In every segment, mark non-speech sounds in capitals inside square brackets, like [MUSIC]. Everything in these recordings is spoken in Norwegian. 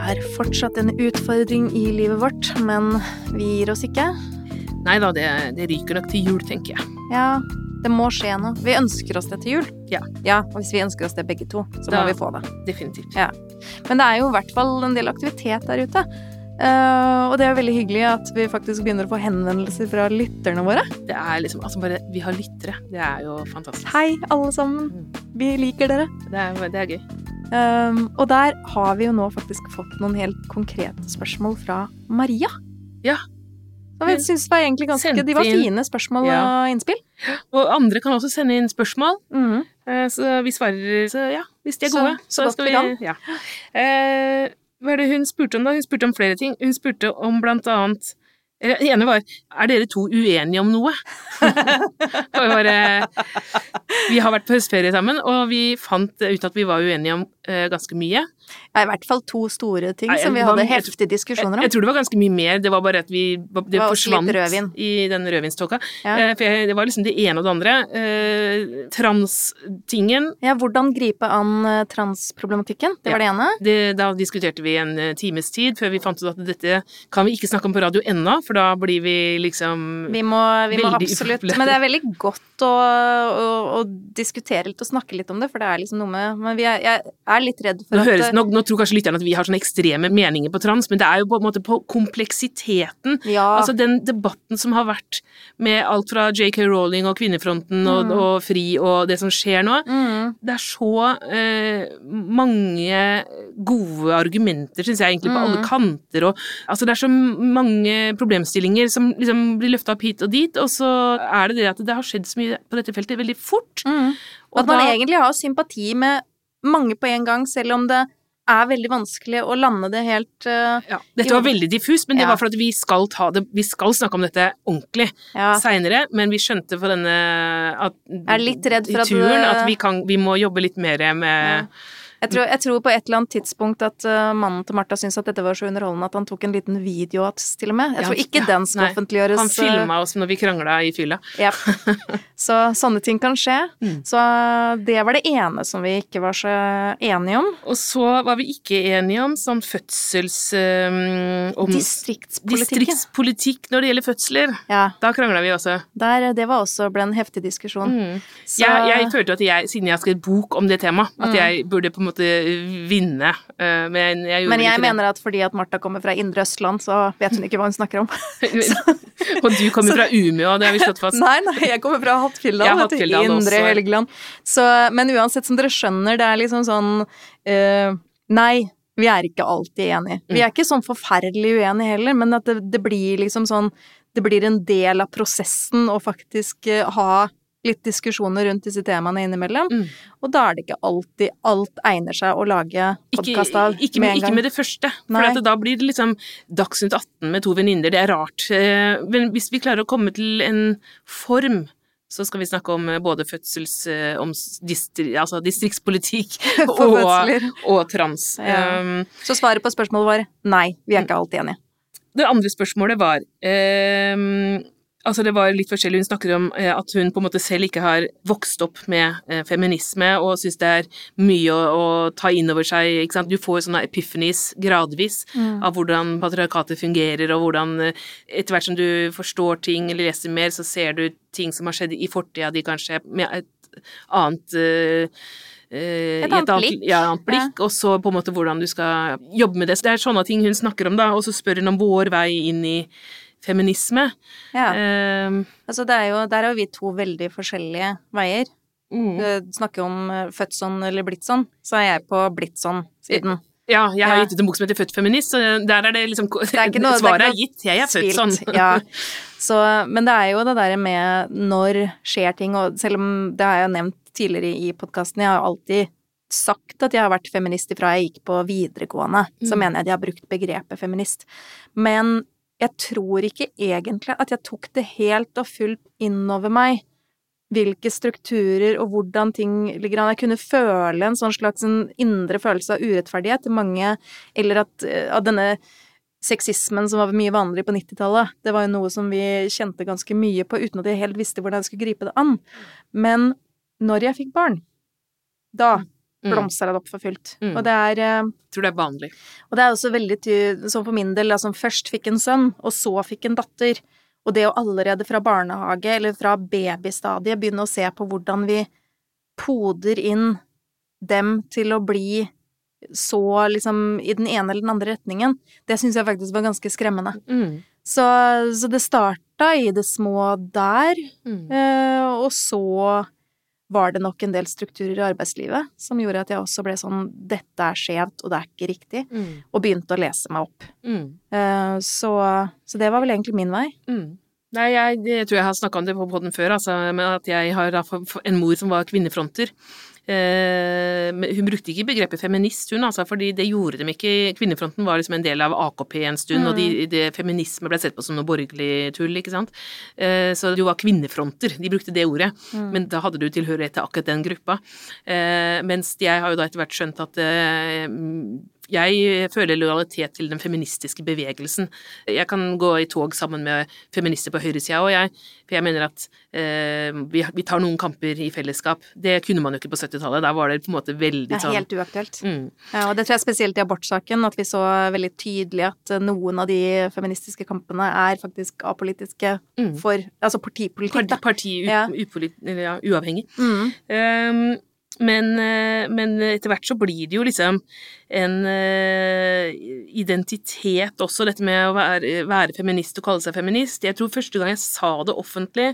er fortsatt en utfordring i livet vårt, men vi gir oss ikke. Nei da, det, det ryker nok til jul, tenker jeg. Ja, det må skje noe. Vi ønsker oss det til jul. Ja. Ja, Og hvis vi ønsker oss det begge to, så Da- må vi få det. Definitivt. Ja. Men det er jo i hvert fall en del aktivitet der ute. Uh, og det er veldig hyggelig at vi faktisk begynner å få henvendelser fra lytterne våre. Det er liksom, altså bare, Vi har lyttere. Det er jo fantastisk. Hei, alle sammen. Vi liker dere. Det er, det er gøy. Um, og der har vi jo nå faktisk fått noen helt konkrete spørsmål fra Maria. Ja. Som jeg synes var egentlig ganske De var fine spørsmål Ja. og innspill. Og andre kan også sende inn spørsmål. Mm. Så vi svarer så ja, hvis de er Så- gode. så skal vi. Ja. Eh, hva er det hun spurte om, da? Hun spurte om flere ting. Hun spurte om blant annet Det ene var Er dere to uenige om noe? [LAUGHS] Var vi har vært på høstferie sammen, og vi fant ut at vi var uenige om ganske mye. Ja, I hvert fall to store ting Nei, som vi hadde jeg- heftige diskusjoner om. jeg tror det var ganske mye mer, det var bare at vi Det, det forsvant i den rødvinståka. Ja. Eh, for jeg, det var liksom det ene og det andre. Eh, Transtingen Ja, hvordan gripe an eh, transproblematikken. Det var det ene. det, Da diskuterte vi en eh, times tid før vi fant ut at dette kan vi ikke snakke om på radio ennå, for da blir vi liksom Vi må, vi må absolutt. Men det er veldig godt å, å, å diskutere litt og snakke litt om det, for det er liksom noe med Men vi er, jeg er litt redd for nå, at høres, eh, nå, nå tror kanskje lytterne at vi har sånne ekstreme meninger på trans, men det er jo på en måte på kompleksiteten. Ja. Altså den debatten som har vært med alt fra JK Rowling og Kvinnefronten og, Mm. og Fri og det som skjer nå, mm, det er så eh, mange gode argumenter, syns jeg, egentlig, på alle Mm. kanter. Og, altså, det er så mange problemstillinger som liksom blir løfta opp hit og dit, og så er det det at det har skjedd så mye på dette feltet veldig fort. mm. Og At man da- egentlig har sympati med mange på en gang, selv om det er veldig vanskelig å lande det helt uh, ja, Dette var veldig diffust, men det Ja. var for at vi skal, ta det, vi skal snakke om dette ordentlig Ja. seinere. Men vi skjønte for denne at, er litt redd for at turen at vi, kan, vi må jobbe litt mer Ja. Jeg tror, jeg tror på et eller annet tidspunkt at uh, mannen til Martha syntes at dette var så underholdende at han tok en liten video av oss, til og med. Jeg tror ikke ja, den skal nei. offentliggjøres. Han eh, filma oss når vi krangla i fylla. Ja. Så sånne ting kan skje. Mm. Så det var det ene som vi ikke var så enige om. Og så var vi ikke enige om sånn fødsels... Um, om distriktspolitikk når det gjelder fødsler. Ja, Da krangla vi også. der, det var også ble en heftig diskusjon. Mm. Så, Jeg, jeg følte at jeg, siden jeg har skrevet bok om det temaet, at Mm. jeg burde på en måte vinne. eh, Men jeg men jeg mener at fordi at Martha kommer fra Indre Østland, så vet hun ikke hva hun snakker om. [LAUGHS] og du kommer fra Umeå, det har vi slått fast. [LAUGHS] Nei, nei, jeg kommer fra Hattfjelldal, Hattfjelldal Indre. Helgeland. Så, men uansett, som dere skjønner, det er liksom sånn uh, Nei, vi er ikke alltid enige. Vi Mm. er ikke sånn forferdelig uenige heller, men at det, det blir liksom sånn Det blir en del av prosessen å faktisk eh, ha litt diskusjoner rundt disse temaene innimellom. Mm. Og da er det ikke alltid alt egner seg å lage Ikke, podkast av ikke, med med, en ikke med det første, for da blir det liksom Dagsnytt 18 med to venninner, det er rart. Eh, Men hvis vi klarer å komme til en form så skal vi snakke om eh, både fødsels... eh, Om distri, altså distriktspolitikk [LAUGHS] og, og trans. Ja. Um, Så svaret på spørsmålet var nei, vi er ikke alltid enige. Det andre spørsmålet var ehm, Altså det var litt forskjellig. Hun snakker om eh, at hun på en måte selv ikke har vokst opp med eh, feminisme og syns det er mye å, å ta inn over seg. Ikke sant? Du får sånne epiphanies gradvis Mm. av hvordan patriarkatet fungerer, og hvordan eh, etter hvert som du forstår ting eller leser mer, så ser du ting som har skjedd i fortida di, kanskje med et annet et annet, Et annet blikk. Ja, annet blikk, og så på en måte hvordan du skal jobbe med det. Så det er sånne ting hun snakker om, da, og så spør hun om vår vei inn i feminisme. Ja. Ehm, Altså, det er jo, der er jo vi to veldig forskjellige veier. mm. Du snakker om eh, født sånn eller blitt sånn, så er jeg på blitt sånn-siden. Ja, jeg har Ja. gitt ut en bok som heter Født feminist, så der er det liksom er ikke noe- det er Svaret ikke er gitt, jeg er født sånn. Ja. Så, men det er jo det derre med når skjer ting, og selv om det har jeg nevnt tidligere i podkasten, jeg har alltid sagt at jeg har vært feminist ifra jeg gikk på videregående, så Mm. mener jeg jeg har brukt begrepet feminist. Men jeg tror ikke egentlig at jeg tok det helt og fullt innover meg hvilke strukturer og hvordan ting ligger an. Jeg kunne føle en sånn slags indre følelse av urettferdighet til mange, eller at, at denne sexismen som var mye vanligere på 90-tallet. Det var jo noe som vi kjente ganske mye på, uten at jeg helt visste hvordan jeg skulle gripe det an. Men når jeg fikk barn, da. Blomstra det opp for fullt. Mm. Og det er eh, Jeg tror det er vanlig. Og det er også veldig sånn for min del, altså først fikk en sønn, og så fikk en datter. Og det å allerede fra barnehage eller fra babystadiet begynne å se på hvordan vi poder inn dem til å bli så liksom i den ene eller den andre retningen, det syns jeg faktisk var ganske skremmende. Mm. Så, så det starta i det små der, Mm. eh, og så var det nok en del strukturer i arbeidslivet som gjorde at jeg også ble sånn dette er skjevt, og det er ikke riktig, Mm. og begynte å lese meg opp. Mm. Uh, Så, så det var vel egentlig min vei. Mm. Nei, jeg, jeg tror jeg har snakka om det på poden før, altså, med at jeg har en mor som var kvinnefronter. Eh, hun brukte ikke begrepet feminist, hun, altså, fordi det gjorde dem ikke. Kvinnefronten var liksom en del av AKP en stund, og de, de, feminisme ble sett på som noe borgerlig tull, ikke sant. Eh, så det var kvinnefronter, de brukte det ordet. Men da hadde du tilhørighet til akkurat den gruppa. Eh, mens jeg har jo da etter hvert skjønt at jeg føler lojalitet til den feministiske bevegelsen. Jeg kan gå i tog sammen med feminister på høyresida, og jeg, for jeg mener at eh, vi, vi tar noen kamper i fellesskap. Det kunne man jo ikke på 70-tallet. Da var det på en måte veldig Det er sånn helt uaktuelt. mm, Ja, og det tror jeg spesielt i abortsaken, at vi så veldig tydelig at eh, noen av de feministiske kampene er faktisk apolitiske Mm. for Altså partipolitikk, da. parti parti Ja. uavhengig. Mm. Ehm, men, eh, men etter hvert så blir det jo liksom en eh, identitet også, dette med å være, være feminist og kalle seg feminist. Jeg tror første gang jeg sa det offentlig,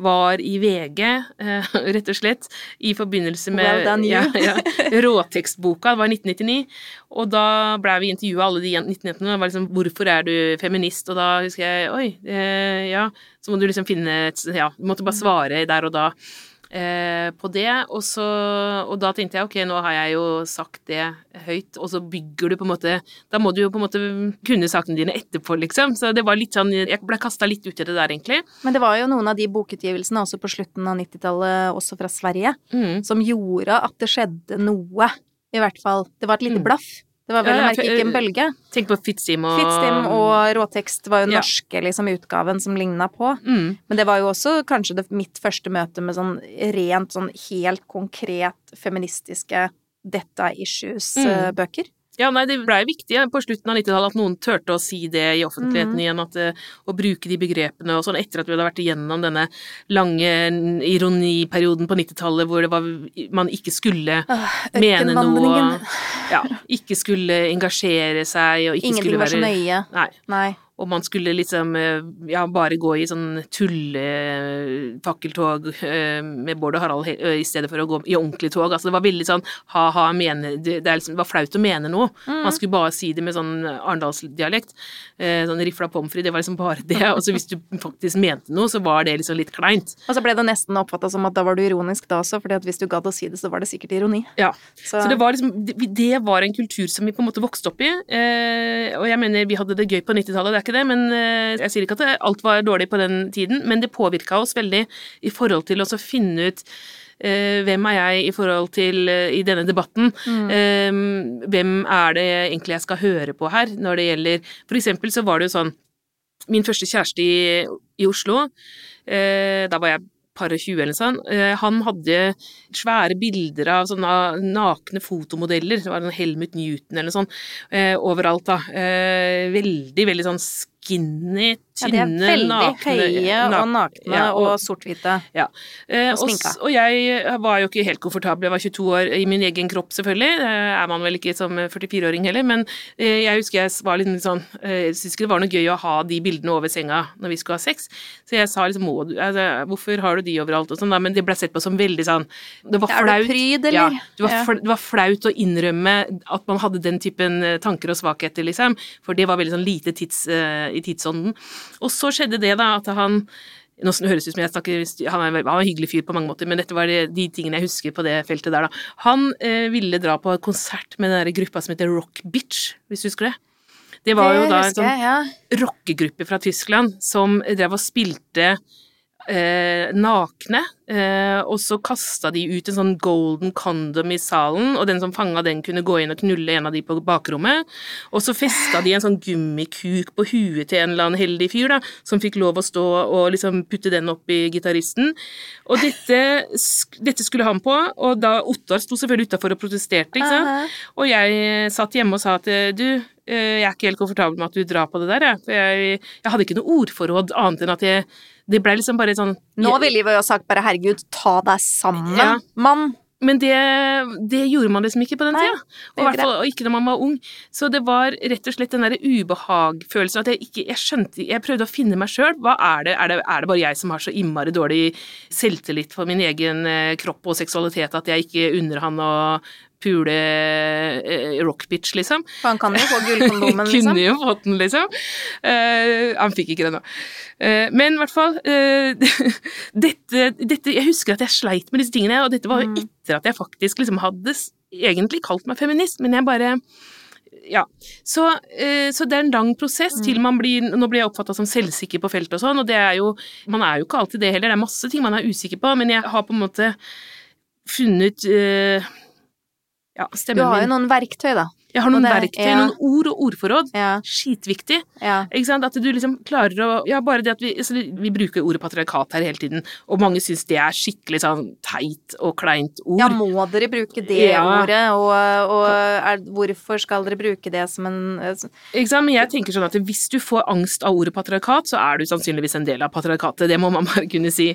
var i VG, eh, [LAUGHS] rett og slett, i forbindelse med Well ja, ja, råtekstboka, det var i 1999. Og da blei vi intervjua alle de 19-jentene, og det var liksom 'Hvorfor er du feminist?' Og da husker jeg Oi, ja. Så må du liksom finne et Ja, du måtte bare svare der og da eh, på det. Og, så, og da tenkte jeg ok, nå har jeg jo sagt det høyt, og så bygger du på en måte Da må du jo på en måte kunne sakene dine etterpå, liksom. Så det var litt sånn Jeg ble kasta litt ut i det der, egentlig. Men det var jo noen av de bokutgivelsene også på slutten av 90-tallet, også fra Sverige, Mm. som gjorde at det skjedde noe, i hvert fall. Det var et lite Mm. Det var vel å ja, merke ikke en bølge. Tenk på Fittstim og Fittstim og råtekst var jo Ja. norske liksom, utgaven som ligna på. mm. Men det var jo også kanskje det, mitt første møte med sånn rent sånn helt konkret feministiske detta issues-bøker. Mm. Ja, nei, det blei viktig ja, på slutten av 90-tallet at noen turte å si det i offentligheten mm. igjen, at, eh, å bruke de begrepene og sånn, etter at vi hadde vært igjennom denne lange ironiperioden på 90-tallet hvor det var, man ikke skulle mene noe. Ja, ikke skulle engasjere seg og ikke Ingenting skulle var så nøye. Nei. Nei. Og man skulle liksom eh, ja, bare gå i sånn tullefakkeltog eh, med Bård og Harald eh, i stedet for å gå i ordentlig tog. Altså det var veldig sånn ha-ha, mene det, er liksom, det var flaut å mene noe. Mm. Man skulle bare si det med sånn arendalsdialekt. Sånn rifla pommes frites, det var liksom bare det. Og så hvis du faktisk mente noe, så var det liksom litt kleint. Og så ble det nesten oppfatta som at da var du ironisk da også, fordi at hvis du gadd å si det, så var det sikkert ironi. Ja. Så, Så det var liksom, det, var en kultur som vi på en måte vokste opp i. Og jeg mener vi hadde det gøy på 90-tallet, det er ikke det, men eh, jeg sier ikke at alt var dårlig på den tiden, men det påvirka oss veldig i forhold til å finne ut eh, hvem er jeg i forhold til eh, i denne debatten? Mm. hvem er det egentlig jeg skal høre på her når det gjelder For eksempel så var det jo sånn Min første kjæreste i, i Oslo, da var jeg par og 20 eller sånn, han hadde svære bilder av sånne nakne fotomodeller, det var en Helmut Newton eller sånn, overalt da. Eh, veldig, veldig sånn skinny, ja, de er veldig nakne høye og nakne ja, og, sort-hvite. ja. Eh, Og sminka. Og, og jeg var jo ikke helt komfortabel, jeg var 22 år i min egen kropp selvfølgelig, eh, er man vel ikke som 44-åring heller, men eh, jeg husker jeg var litt sånn, eh, jeg syntes ikke det var noe gøy å ha de bildene over senga når vi skulle ha sex, så jeg sa liksom, du, altså, hvorfor har du de overalt og sånn men det ble sett på som veldig sånn, det var flaut. pryd, Ja, det var, Ja. det var flaut å innrømme at man hadde den typen eh, tanker og svakheter, liksom, for det var veldig sånn lite tids, eh, i tidsånden. Og så skjedde det da, at han nå høres det ut som jeg snakker, han er, han er en hyggelig fyr på mange måter, men dette var de, de tingene jeg husker på det feltet der, da. Han eh, ville dra på et konsert med den der gruppa som heter Rock Bitch, hvis du husker det? Det var jo da en sånn ja. rockegruppe fra Tyskland som drev og spilte eh, nakne, eh, og så kasta de ut en sånn golden condom i salen, og den som fanga den, kunne gå inn og knulle en av de på bakrommet. Og så festa de en sånn gummikuk på huet til en eller annen heldig fyr, da, som fikk lov å stå og liksom putte den opp i gitaristen. Og dette, dette, skulle han på, og da Ottar sto selvfølgelig utafor og protesterte, ikke sant. Uh -huh. Og jeg satt hjemme og sa at du, jeg er ikke helt komfortabel med at du drar på det der, jeg. For jeg, jeg hadde ikke noe ordforråd annet enn at jeg Det ble liksom bare sånn Nå ville vi jo sagt bare herregud, ta deg sammen, ja. mann. Men det, det, gjorde man liksom ikke på den tida. Og, fall, og ikke når man var ung. Så det var rett og slett den derre ubehagfølelsen at jeg ikke Jeg skjønte Jeg prøvde å finne meg sjøl. Hva er det? er det? Er det bare jeg som har så innmari dårlig selvtillit for min egen eh, kropp og seksualitet at jeg ikke unner han å pule eh, rockbitch, liksom. For han kan jo få gullkondomen, [LAUGHS] liksom. Kunne jo fått den, liksom. Uh, han fikk ikke det nå. Uh, men i hvert fall uh, [LAUGHS] dette, dette, Jeg husker at jeg sleit med disse tingene, og dette var jo mm. etter at jeg faktisk liksom hadde egentlig kalt meg feminist, men jeg bare ja. Så, så, det er en lang prosess mm. til man blir Nå blir jeg oppfatta som selvsikker på feltet og sånn, og det er jo Man er jo ikke alltid det heller, det er masse ting man er usikker på, men jeg har på en måte funnet ja, stemmen min. Du har jo noen verktøy, da. Jeg har noen det, verktøy, ja. noen ord og ordforråd. Ja. Skitviktig. Ja. At du liksom klarer å Ja, bare det at vi altså, Vi bruker ordet patriarkat her hele tiden, og mange syns det er skikkelig sånn teit og kleint ord. Ja, må dere bruke det ordet, og, og er, hvorfor skal dere bruke det som en altså? Ikke sant, men jeg tenker sånn at hvis du får angst av ordet patriarkat, så er du sannsynligvis en del av patriarkatet. Det må man bare kunne si.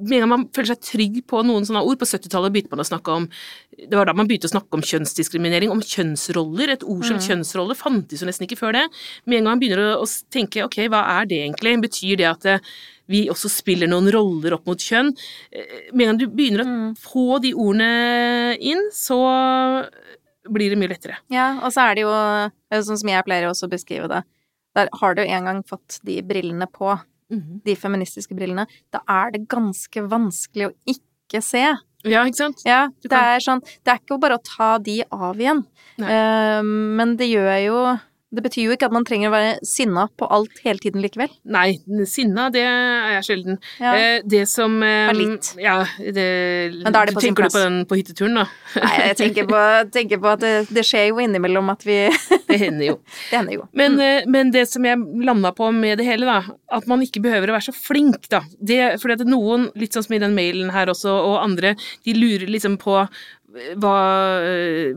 Med en gang man føler seg trygg på noen sånne ord På 70-tallet begynte man å snakke om Det var da man begynte å snakke om kjønnsdiskriminering, om kjønnsroller kjønnsroller. Et ord som mm. kjønnsrolle fantes jo nesten ikke før det. Med en gang man begynner å tenke ok, hva er det egentlig? Betyr det at eh, vi også spiller noen roller opp mot kjønn? Eh, med en gang du begynner å mm. få de ordene inn, så blir det mye lettere. Ja, og så er det jo sånn som jeg pleier også å beskrive det. Der har du en gang fått de brillene på, mm. de feministiske brillene, da er det ganske vanskelig å ikke se ja, ikke sant? Ja, det er sånn Det er ikke bare å ta de av igjen. Uh, men det gjør jo det betyr jo ikke at man trenger å være sinna på alt hele tiden likevel. Nei, sinna det er jeg sjelden. Ja. Eh, det som Bare Litt. Ja, det, Men da er det på sin plass. Tenker du på den på hytteturen, da? Nei, jeg tenker på, [LAUGHS] tenker på at det, det, skjer jo innimellom at vi [LAUGHS] Det hender jo. [LAUGHS] det hender jo. Men, mm. Eh, men, det som jeg landa på med det hele, da, at man ikke behøver å være så flink, da. Det, fordi at noen, litt sånn som i den mailen her også, og andre, de lurer liksom på hva,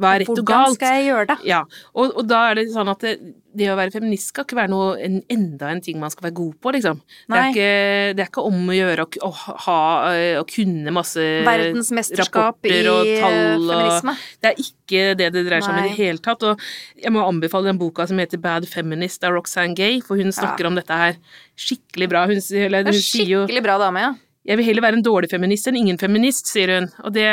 hva, er rett og galt. Hvordan skal jeg gjøre det? Ja, og, og da er det sånn at det, det, å være feminist skal ikke være noe en, enda en ting man skal være god på, liksom. Det er, ikke, det er, ikke, om å gjøre å, ha, å kunne masse i og tall og Det er ikke det det dreier seg om i det hele tatt. Og jeg må anbefale den boka som heter Bad Feminist av Roxanne Gay, for hun snakker ja. om dette her skikkelig bra. Hun, hun, hun skikkelig bra dame, ja. Jeg vil heller være en dårlig feminist enn ingen feminist, sier hun. Og det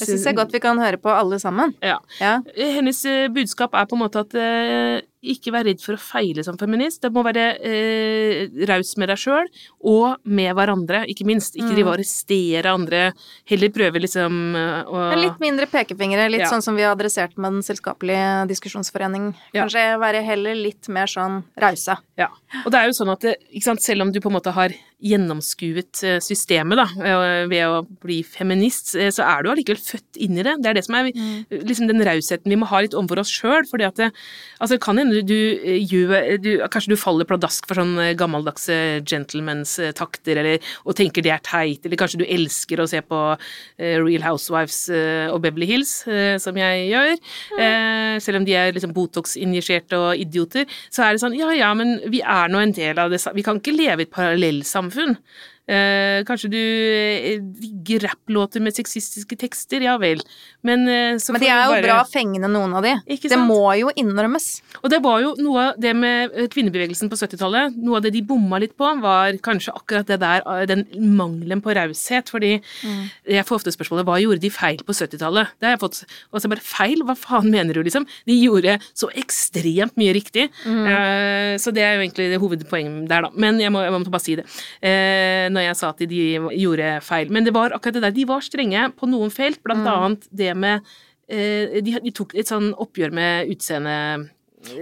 Det syns jeg godt vi kan høre på alle sammen. Ja. ja. Hennes eh, budskap er på en måte at eh, ikke vær redd for å feile som feminist. Det må være eh, raus med deg sjøl, og med hverandre, ikke minst. Ikke drive og arrestere andre. Heller prøve liksom eh, å Litt mindre pekefingre, litt ja. sånn som vi har adressert med Den selskapelige diskusjonsforening. Kanskje ja. være heller litt mer sånn rause. Ja. Og det er jo sånn at det, sant, selv om du på en måte har gjennomskuet eh, systemet da, ved å bli feminist, eh, så er du allikevel født inn i det. Det er det som er mm. liksom den rausheten vi må ha litt overfor oss sjøl. fordi at det, altså, kan hende du, eh, du, Kanskje du faller pladask for sånn eh, gammeldagse gentlemans eh, takter, eller, og tenker det er teit, eller kanskje du elsker å se på Real Housewives og Beverly Hills, som jeg gjør. Mm. selv om de er liksom Botox-injiserte og idioter, så er det sånn ja ja, men vi er nå en del av det Vi kan ikke leve i et parallellsamfunn samfunn. Eh, kanskje du eh, digger rapplåter med sexistiske tekster, ja vel. Men, eh, Men de er jo bare... bra fengende, noen av de. Det må jo innrømmes. Og det var jo noe av det med eh, kvinnebevegelsen på 70-tallet, noe av det de bomma litt på, var kanskje akkurat det der, eh, den mangelen på raushet. Fordi mm. jeg får ofte spørsmålet hva gjorde de feil på 70-tallet? Det har jeg fått. Og så bare feil? Hva faen mener du, liksom? De gjorde så ekstremt mye riktig. Mm. Eh, så det er jo egentlig det hovedpoenget der, da. Men jeg må, jeg må bare si det. Eh, når jeg sa at de gjorde feil. Men det var akkurat det der. De var strenge på noen felt, blant mm. annet det med eh, de, tok et sånn oppgjør med utseende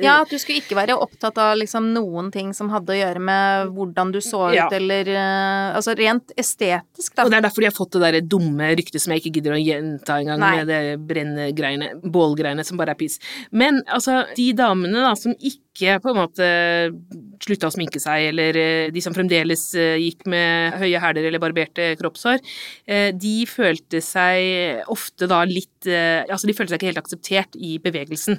Ja, at du skulle ikke være opptatt av liksom noen ting som hadde å gjøre med hvordan du så ut, Ja. eller eh, Altså rent estetisk, da. Og det er derfor de har fått det der dumme ryktet som jeg ikke gidder å gjenta engang, med det brennegreiene, bålgreiene som bare er piss. Men altså, de damene da som ikke på en måte slutta å sminke seg, eller eh, de som fremdeles eh, gikk med høye hæler eller barberte kroppshår, eh, de følte seg ofte da litt Altså, de følte seg ikke helt akseptert i bevegelsen,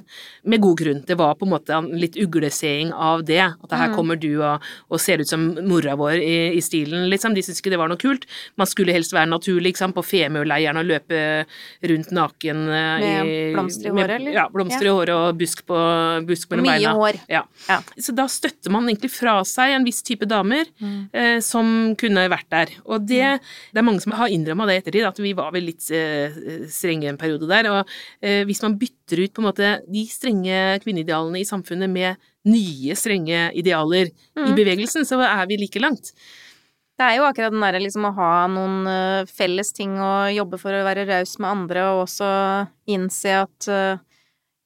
med god grunn. Det var på en måte en litt ugleseing av det, at her kommer du og, og ser ut som mora vår i, i stilen, liksom. De syntes ikke det var noe kult. Man skulle helst være naturlig, liksom, på Femøyleiren og løpe rundt naken Med blomster i håret, eller? Ja, blomster i håret og busk, på, busk mellom Mye beina. hår. Ja. Ja. Så da støtter man egentlig fra seg en viss type damer Mm. eh, som kunne vært der. Og det, det er mange som har innrømma det i ettertid, at vi var vel litt eh, strenge en periode der. Og eh, hvis man bytter ut på en måte de strenge kvinneidealene i samfunnet med nye strenge idealer i Mm. bevegelsen, så er vi like langt. Det er jo akkurat den derre liksom å ha noen uh, felles ting å jobbe for å være raus med andre, og også innse at uh,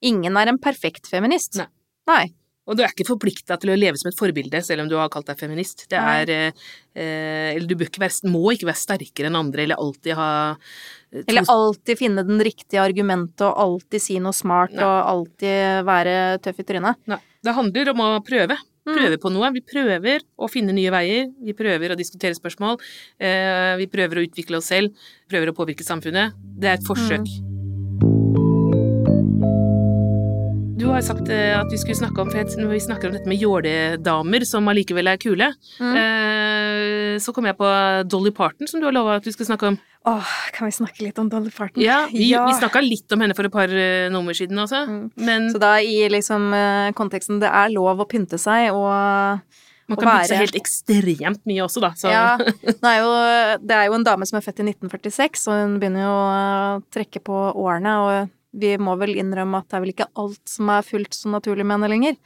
ingen er en perfekt feminist. Nei. Nei. Og du er ikke forplikta til å leve som et forbilde, selv om du har kalt deg feminist. Det er eh, eh, Eller du ikke være, må ikke være sterkere enn andre, eller alltid ha eh, to Eller alltid finne den riktige argumentet, og alltid si noe smart, Nei. og alltid være tøff i trynet. Nei. Det handler om å prøve. Mm. Prøve på noe. Vi prøver å finne nye veier. Vi prøver å diskutere spørsmål. Eh, vi prøver å utvikle oss selv. Prøver å påvirke samfunnet. Det er et forsøk. Du har sagt eh, at vi skulle snakke om Når vi snakker om dette med jåledamer som allikevel er kule, Mm. eh, så kom jeg på Dolly Parton, som du har lova at vi skulle snakke om. Åh, kan vi snakke litt om Dolly Parton? Ja, Vi, Ja. vi snakka litt om henne for et par eh, nummer siden også, Mm. men Så da i liksom konteksten det er lov å pynte seg og man kan være- helt ekstremt mye også, da. Så Ja, det er, jo, det er jo en dame som er født i 1946, og hun begynner jo å trekke på årene, og vi må vel innrømme at det er vel ikke alt som er fullt så naturlig med henne lenger.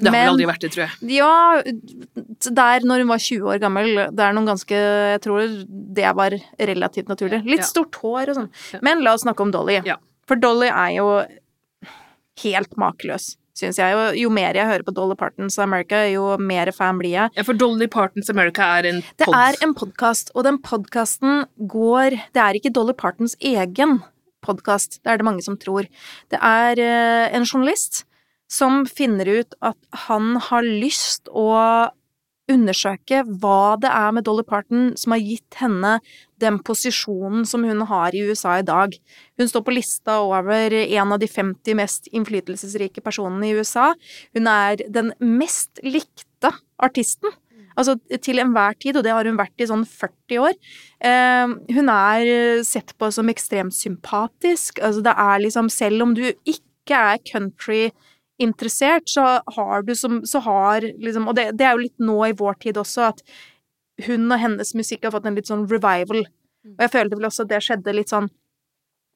det har vel aldri vært det, tror jeg. Ja, der når hun var 20 år gammel, det er noen ganske Jeg tror det var relativt naturlig. Litt Ja. stort hår og sånn. Ja. Men la oss snakke om Dolly. Ja. For Dolly er jo helt makeløs, Synes jeg. Og jo mer jeg hører på Dolly Partons America, jo mer fan blir jeg. Ja, for Dolly Partons America er en Det er en podkast, og den podkasten går Det er ikke Dolly Partons egen podkast, det er det mange som tror. Det er eh, en journalist som finner ut at han har lyst å undersøke hva det er med Dolly Parton som har gitt henne den posisjonen som hun har i USA i dag. Hun står på lista over en av de 50 mest innflytelsesrike personene i USA. Hun er den mest likte artisten. Altså til enhver tid, og det har hun vært i sånn 40 år. Eh, hun er sett på som ekstremt sympatisk. Altså det er liksom, selv om du ikke er country-interessert, så har du som Så har liksom Og det, det er jo litt nå i vår tid også, at hun og hennes musikk har fått en litt sånn revival. Og jeg følte vel også at det skjedde litt sånn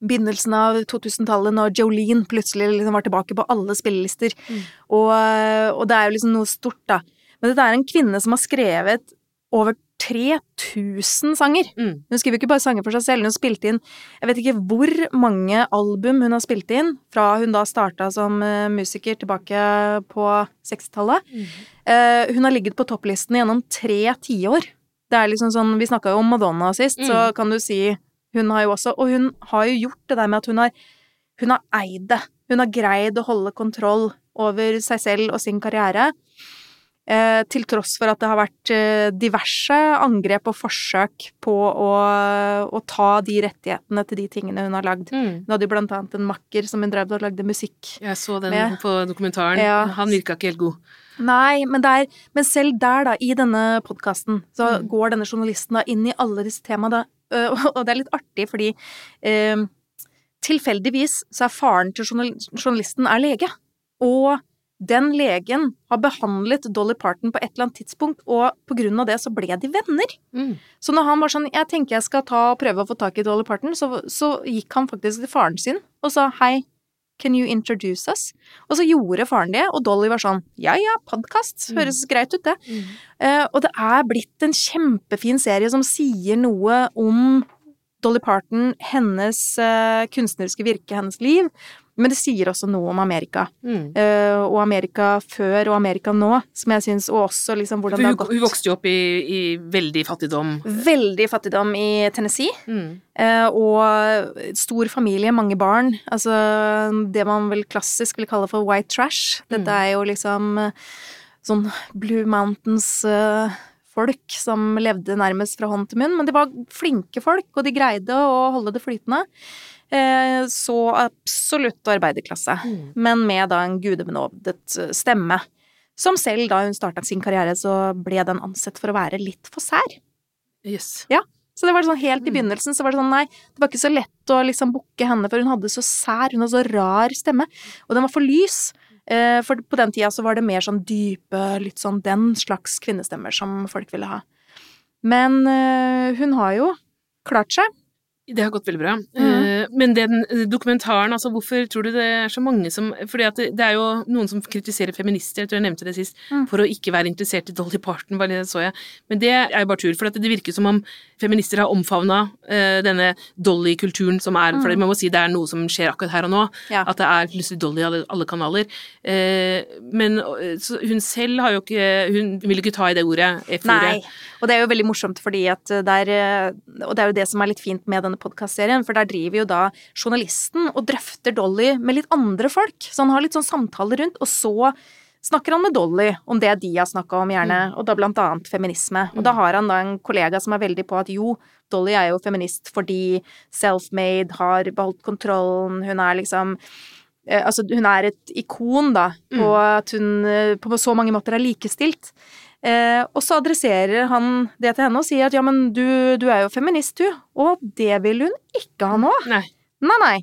begynnelsen av 2000-tallet, når Jolene plutselig liksom var tilbake på alle spillelister. Mm. Og, og det er jo liksom noe stort, da. Men dette er en kvinne som har skrevet over 3000 sanger. Mm. Hun skriver ikke bare sanger for seg selv, hun har spilt inn Jeg vet ikke hvor mange album hun har spilt inn fra hun da starta som eh, musiker tilbake på 60-tallet. Mm. Uh, hun har ligget på topplisten gjennom tre tiår. Det er liksom sånn Vi snakka jo om Madonna sist, Mm. så kan du si hun har jo også Og hun har jo gjort det der med at hun har Hun har eid det. Hun har greid å holde kontroll over seg selv og sin karriere. Eh, til tross for at det har vært eh, diverse angrep og forsøk på å, å ta de rettighetene til de tingene hun har lagd. Mm. Hun hadde jo blant annet en makker som hun drev og lagde musikk Jeg så den Med- på dokumentaren. Ja. Han virka ikke helt god. Nei, men, det er, men selv der, da, i denne podkasten, så Mm. går denne journalisten da inn i alle disse temaene, [LAUGHS] og det er litt artig, fordi eh, tilfeldigvis så er faren til journalisten er lege, og den legen har behandlet Dolly Parton på et eller annet tidspunkt, og på grunn av det så ble de venner. Mm. Så når han var sånn, jeg tenker jeg skal ta og prøve å få tak i Dolly Parton, så, så gikk han faktisk til faren sin og sa hei, can you introduce us? Og så gjorde faren det, og Dolly var sånn, ja ja, podkast, Mm. høres greit ut det. Mm. Uh, og det er blitt en kjempefin serie som sier noe om Dolly Parton, hennes uh, kunstneriske virke, hennes liv. Men det sier også noe om Amerika. Mm. Uh, og Amerika før og Amerika nå, som jeg syns Og også liksom hvordan det har gått. hun vokste jo opp i, i veldig fattigdom. Veldig fattigdom i Tennessee. Mm. Uh, og stor familie, mange barn. Altså det man vel klassisk vil kalle for white trash. Dette Mm. er jo liksom eh, sånn Blue Mountains-folk som levde nærmest fra hånd til munn. Men de var flinke folk, og de greide å holde det flytende. Eh, så absolutt arbeiderklasse. Mm. Men med da en gudebenådet eh, stemme. Som selv da hun starta sin karriere, så ble den ansett for å være litt for sær. Yes. Så det var sånn helt i Mm. begynnelsen så var det sånn nei, det var ikke så lett å liksom booke henne, for hun hadde så sær, hun hadde så rar stemme, og den var for lys. Eh, for på den tida så var det mer sånn dype, litt sånn den slags kvinnestemmer som folk ville ha. Men hun har jo klart seg. Det har gått veldig bra. Mm. Eh, Men den eh, dokumentaren, altså hvorfor tror du det er så mange som Fordi at det, er jo noen som kritiserer feminister, jeg tror jeg nevnte det sist, Mm. for å ikke være interessert i Dolly Parton, bare det så jeg. Men det er jo bare tur, for at det virker som om feminister har omfavna uh, denne Dolly-kulturen som er For Mm. man må si det er noe som skjer akkurat her og nå. Ja. At det er plutselig Dolly i alle, alle kanaler. Uh, men eh, så hun selv har jo ikke Hun vil ikke ta i det ordet, F-ordet. Nei. Og det er jo veldig morsomt fordi at er eh, Og det er jo det som er litt fint med denne podkastserien, for der driver jo da journalisten og drøfter Dolly med litt andre folk. Så han har litt sånn samtaler rundt, og så snakker han med Dolly om det de har snakka om, gjerne, og da blant annet feminisme. Og da har han da en kollega som er veldig på at jo, Dolly er jo feminist fordi self-made, har beholdt kontrollen, hun er liksom eh, Altså, hun er et ikon, da, og at hun eh, på så mange måter er likestilt. Eh, og så adresserer han det til henne og sier at ja, men du, du er jo feminist, du. Og det vil hun ikke ha nå. Nei. Nei, nei.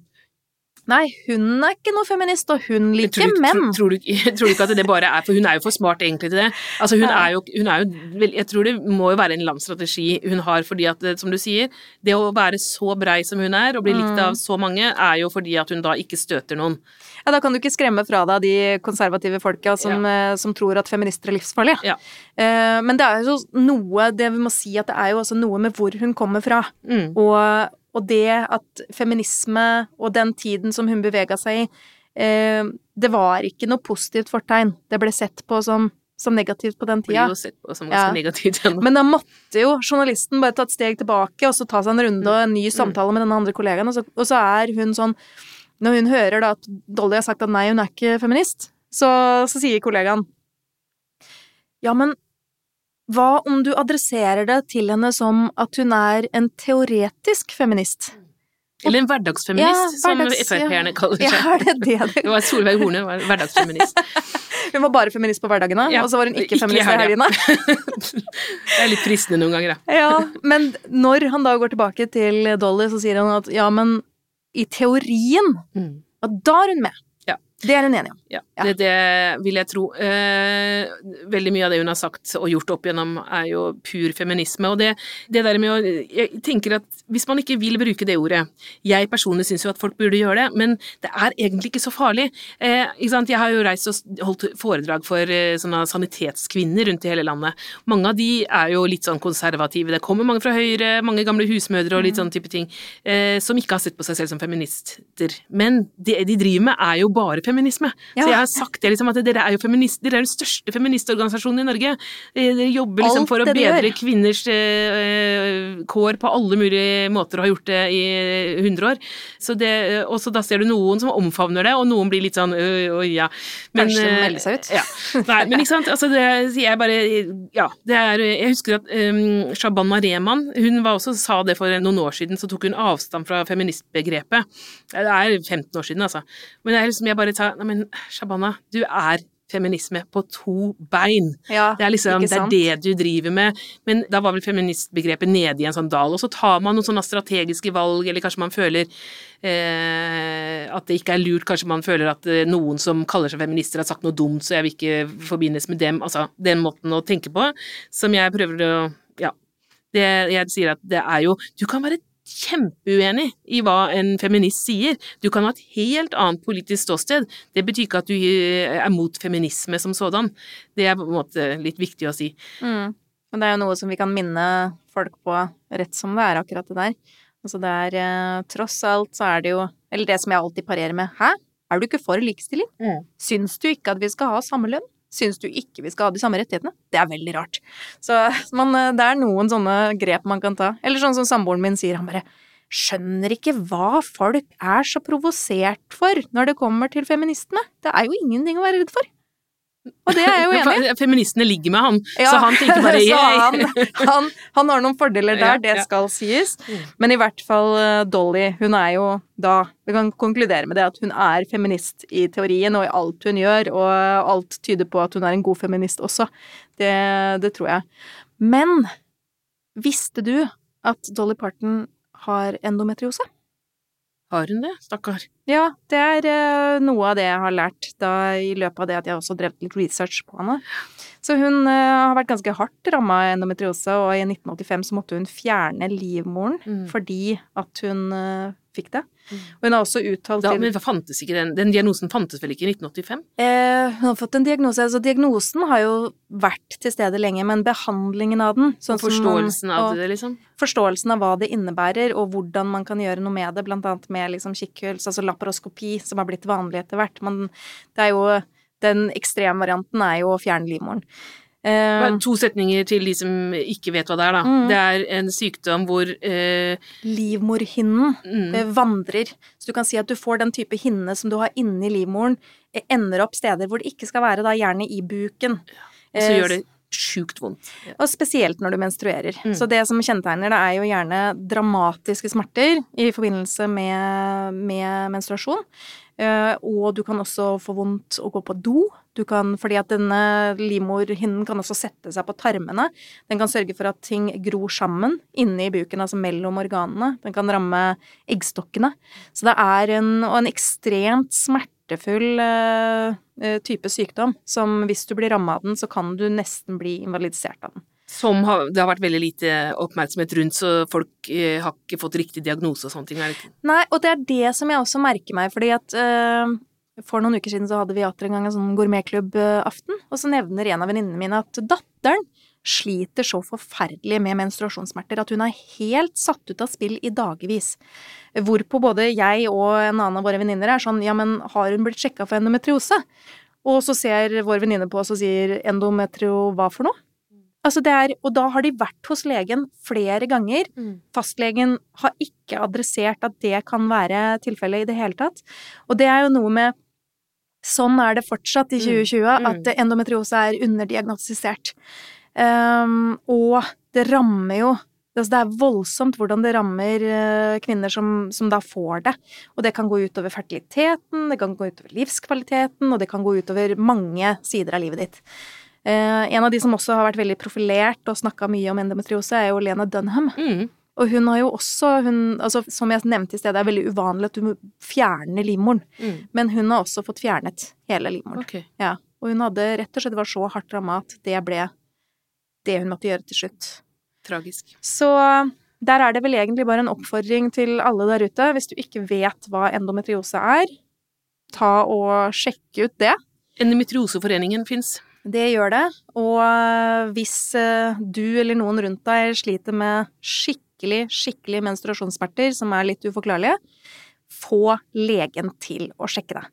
Nei, hun er ikke noe feminist, og hun liker tror, menn. tror, tror, du, [LAUGHS] tror du ikke at det bare er For hun er jo for smart egentlig til det. Altså hun er jo, hun er jo Jeg tror det må jo være en landstrategi hun har, fordi at eh, som du sier, det å være så brei som hun er, og bli likt Mm. av så mange, er jo fordi at hun da ikke støter noen. Ja, da kan du ikke skremme fra deg de konservative folka som, ja. som tror at feminister er livsfarlige. Ja. Eh, men det er jo noe Det vi må si at det er jo også noe med hvor hun kommer fra. Mm. Og, og det at feminisme og den tiden som hun bevega seg i, eh, det var ikke noe positivt fortegn. Det ble sett på som, som negativt på den tida. Ble jo sett på som ganske Ja. negativt ennå. Men da måtte jo journalisten bare ta et steg tilbake og så ta seg en runde og en ny samtale med den andre kollegaen, og så, og så er hun sånn Når hun hører da at Dolly har sagt at nei, hun er ikke feminist, så, så sier kollegaen Ja, men hva om du adresserer det til henne som at hun er en teoretisk feminist? Eller en hverdagsfeminist, som hverdags- Frp-erne kaller Ja, seg. er det det [LAUGHS] det Det var Solveig Horne var hverdagsfeminist. [LAUGHS] Hun var bare feminist på hverdagene, Ja, og så var hun ikke ikke feminist i helgene. [LAUGHS] Det er litt fristende noen ganger, da. Ja, men når han da går tilbake til Dolly, så sier han at ja, men i teorien, Mm. da er hun med. Det er hun enig om. Ja, Ja. Det, det vil jeg tro. Eh, veldig mye av det hun har sagt og gjort opp igjennom, er jo pur feminisme. Og det, det der med å Jeg tenker at hvis man ikke vil bruke det ordet Jeg personlig syns jo at folk burde gjøre det, men det er egentlig ikke så farlig. Eh, ikke sant? Jeg har jo reist og holdt foredrag for eh, sånne sanitetskvinner rundt i hele landet. Mange av de er jo litt sånn konservative. Det kommer mange fra Høyre, mange gamle husmødre og litt sånn type ting, eh, som ikke har sett på seg selv som feminister. Men det de driver med, er jo bare feminisme. Ja. Så jeg har sagt det liksom at dere er jo feminist, dere er den største feministorganisasjonen i Norge. Eh, Dere jobber liksom for å bedre gjør. kvinners eh, kår på alle mulige måter og har gjort det i 100 år. Så det, og så da ser du noen som omfavner det, og noen blir litt sånn øh, øh, ja. Kanskje de melde seg ut. Ja. Nei, men ikke sant, altså det sier jeg bare Ja, det er Jeg husker at um, Shabana Rehman, hun var også sa det for noen år siden, så tok hun avstand fra feministbegrepet. Det er 15 år siden, altså. Men det er liksom jeg bare sa Nei, men Shabana, du er feminisme på to bein. Ja, Det er liksom, det er det du driver med. Men da var vel feministbegrepet nede i en sånn dal, og så tar man noen sånne strategiske valg, eller kanskje man føler eh, at det ikke er lurt, kanskje man føler at eh, noen som kaller seg feminister har sagt noe dumt, så jeg vil ikke forbindes med dem. Altså den måten å tenke på, som jeg prøver å Ja. Det, jeg sier at det er jo Du kan være kjempeuenig i hva en feminist sier. Du kan ha et helt annet politisk ståsted. Det betyr ikke at du eh, er mot feminisme som sådan. Det er på en måte litt viktig å si. Mm. Men det er jo noe som vi kan minne folk på rett som det er, akkurat det der. Altså det er eh, Tross alt så er det jo Eller det som jeg alltid parerer med. Hæ? Er du ikke for likestilling? Mm. Syns du ikke at vi skal ha samme lønn? Syns du ikke vi skal ha de samme rettighetene? Det er veldig rart. Så man, eh, det er noen sånne grep man kan ta. Eller sånn som samboeren min sier, han bare skjønner ikke hva folk er så provosert for når det kommer til feministene. Det er jo ingenting å være redd for. Og det er jeg jo enig i. Feministene ligger med han, Ja, så han tenker bare [LAUGHS] så han, han, han har noen fordeler der, Ja, det ja. skal sies. Men i hvert fall eh, Dolly, hun er jo da Vi kan konkludere med det at hun er feminist i teorien og i alt hun gjør, og alt tyder på at hun er en god feminist også. Det, det tror jeg. Men visste du at Dolly Parton har endometriose? Har hun det, stakkar? Ja, det er uh, noe av det jeg har lært da i løpet av det at jeg også drev litt research på henne. Så hun uh, har vært ganske hardt ramma av endometriose, og i 1985 så måtte hun fjerne livmoren Mm. fordi at hun eh, fikk det. Mm. Og hun har også uttalt Da, men fantes ikke den, den diagnosen fantes vel ikke i 1985? eh, Hun har fått en diagnose, altså diagnosen har jo vært til stede lenge, men behandlingen av den sånn Og som man- forståelsen av det, liksom? forståelsen av hva det innebærer, og hvordan man kan gjøre noe med det, blant annet med liksom kikkhuls, altså laparoskopi, som har blitt vanlig etter hvert. Men det er jo Den ekstremvarianten er jo å fjerne livmoren. Eh, Bare To setninger til de som ikke vet hva det er, da. Mm. Det er en sykdom hvor eh, livmorhinnen mm, eh, vandrer. Så du kan si at du får den type hinne som du har inni livmoren, ender opp steder hvor det ikke skal være, da gjerne i buken. Og så Eh, gjør det sjukt vondt. Og spesielt når du menstruerer. Mm. Så det som kjennetegner det, er jo gjerne dramatiske smerter i forbindelse med, med menstruasjon. Og du kan også få vondt å gå på do. Du kan, fordi at denne livmorhinnen kan også sette seg på tarmene. Den kan sørge for at ting gror sammen inne i buken, altså mellom organene. Den kan ramme eggstokkene. Så det er en, og en ekstremt smertefull eh, type sykdom som hvis du blir ramma av den, så kan du nesten bli invalidisert av den. Som har, det har vært veldig lite oppmerksomhet rundt, så folk eh, har ikke fått riktig diagnose og sånne ting. Nei, og det er det som jeg også merker meg, fordi at eh, for noen uker siden så hadde vi atter en gang en sånn gourmetklubbaften, og så nevner en av venninnene mine at datteren sliter så forferdelig med menstruasjonssmerter at hun er helt satt ut av spill i dagevis. Hvorpå både jeg og en annen av våre venninner er sånn ja, men har hun blitt sjekka for endometriose? Og så ser vår venninne på oss og sier endometrio hva for noe? Altså det er, og da har de vært hos legen flere ganger, fastlegen har ikke adressert at det kan være tilfellet i det hele tatt. Og det er jo noe med Sånn er det fortsatt i Mm, 2020, mm. at endometriose er underdiagnostisert. Um, og det rammer jo altså Det er voldsomt hvordan det rammer eh, kvinner som, som da får det. Og det kan gå utover fertiliteten, det kan gå utover livskvaliteten, og det kan gå utover mange sider av livet ditt. Uh, en av de som også har vært veldig profilert og snakka mye om endometriose, er jo Lena Dunham. Mm. Og hun har jo også, hun, altså, som jeg nevnte i sted, det er veldig uvanlig at du må fjerne livmoren. Mm. Men hun har også fått fjernet hele livmoren. Okay. Ja. Og hun hadde rett og slett var så hardt ramma at det ble det hun måtte gjøre til slutt. Tragisk. Så der er det vel egentlig bare en oppfordring til alle der ute. Hvis du ikke vet hva endometriose er, ta og sjekke ut det. Endometrioseforeningen fins. Det gjør det. Og øh, hvis øh, du eller noen rundt deg sliter med skikkelig, skikkelig menstruasjonssmerter som er litt uforklarlige, få legen til å sjekke deg.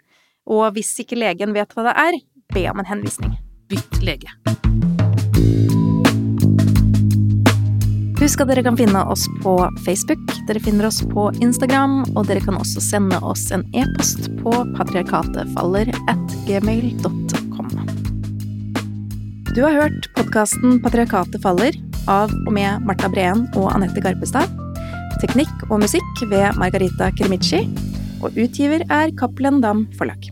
Og hvis ikke legen vet hva det er, be om en henvisning. Bytt lege. Husk at dere kan finne oss på Facebook, dere finner oss på Instagram, og dere kan også sende oss en e-post på patriarkatefaller at gmail.com. Du har hørt podkasten Patriarkatet faller av og med Marta Breen og Anette Garpestad. Teknikk og musikk ved Margarita Krimici. Og utgiver er Cappelen Dam Forlag.